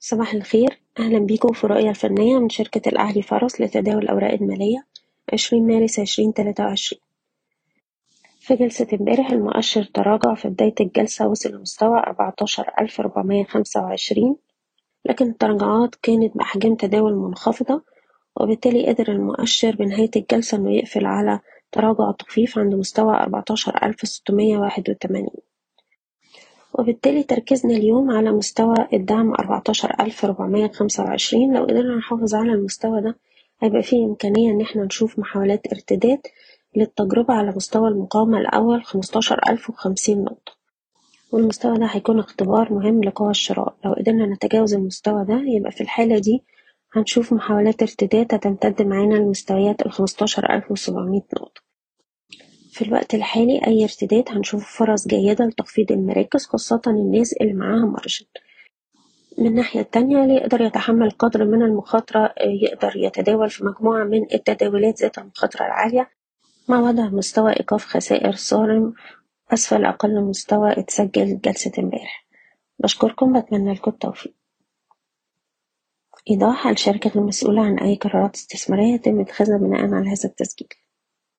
صباح الخير. أهلا بكم في رؤية الفنية من شركة الأهلي فرس لتداول الأوراق المالية 20 مارس 2023 في جلسة امبارح المؤشر تراجع في بداية الجلسة وصل لمستوى 14425 لكن التراجعات كانت بأحجام تداول منخفضة وبالتالي قدر المؤشر بنهاية الجلسة إنه يقفل على تراجع طفيف عند مستوى 14681 وبالتالي تركيزنا اليوم على مستوى الدعم أربعتاشر ألف ربعمية خمسة وعشرين. لو قدرنا نحافظ على المستوى ده هيبقى فيه إمكانية إن إحنا نشوف محاولات ارتداد للتجربة على مستوى المقاومة الأول خمستاشر ألف وخمسين نقطة. والمستوى ده هيكون اختبار مهم لقوى الشراء لو قدرنا نتجاوز المستوى ده يبقى في الحالة دي هنشوف محاولات ارتداد هتمتد معانا لمستويات الخمستاشر ألف وسبعمية نقطة. في الوقت الحالي أي ارتداد هنشوف فرص جيدة لتخفيض المراكز خاصة الناس اللي معاها مارجن من الناحية التانية اللي يقدر يتحمل قدر من المخاطرة يقدر يتداول في مجموعة من التداولات ذات المخاطرة العالية مع وضع مستوى إيقاف خسائر صارم أسفل أقل مستوى اتسجل جلسة امبارح. بشكركم بتمنى لكم التوفيق. إيضاح الشركة المسؤولة عن أي قرارات استثمارية يتم اتخاذها بناء على هذا التسجيل.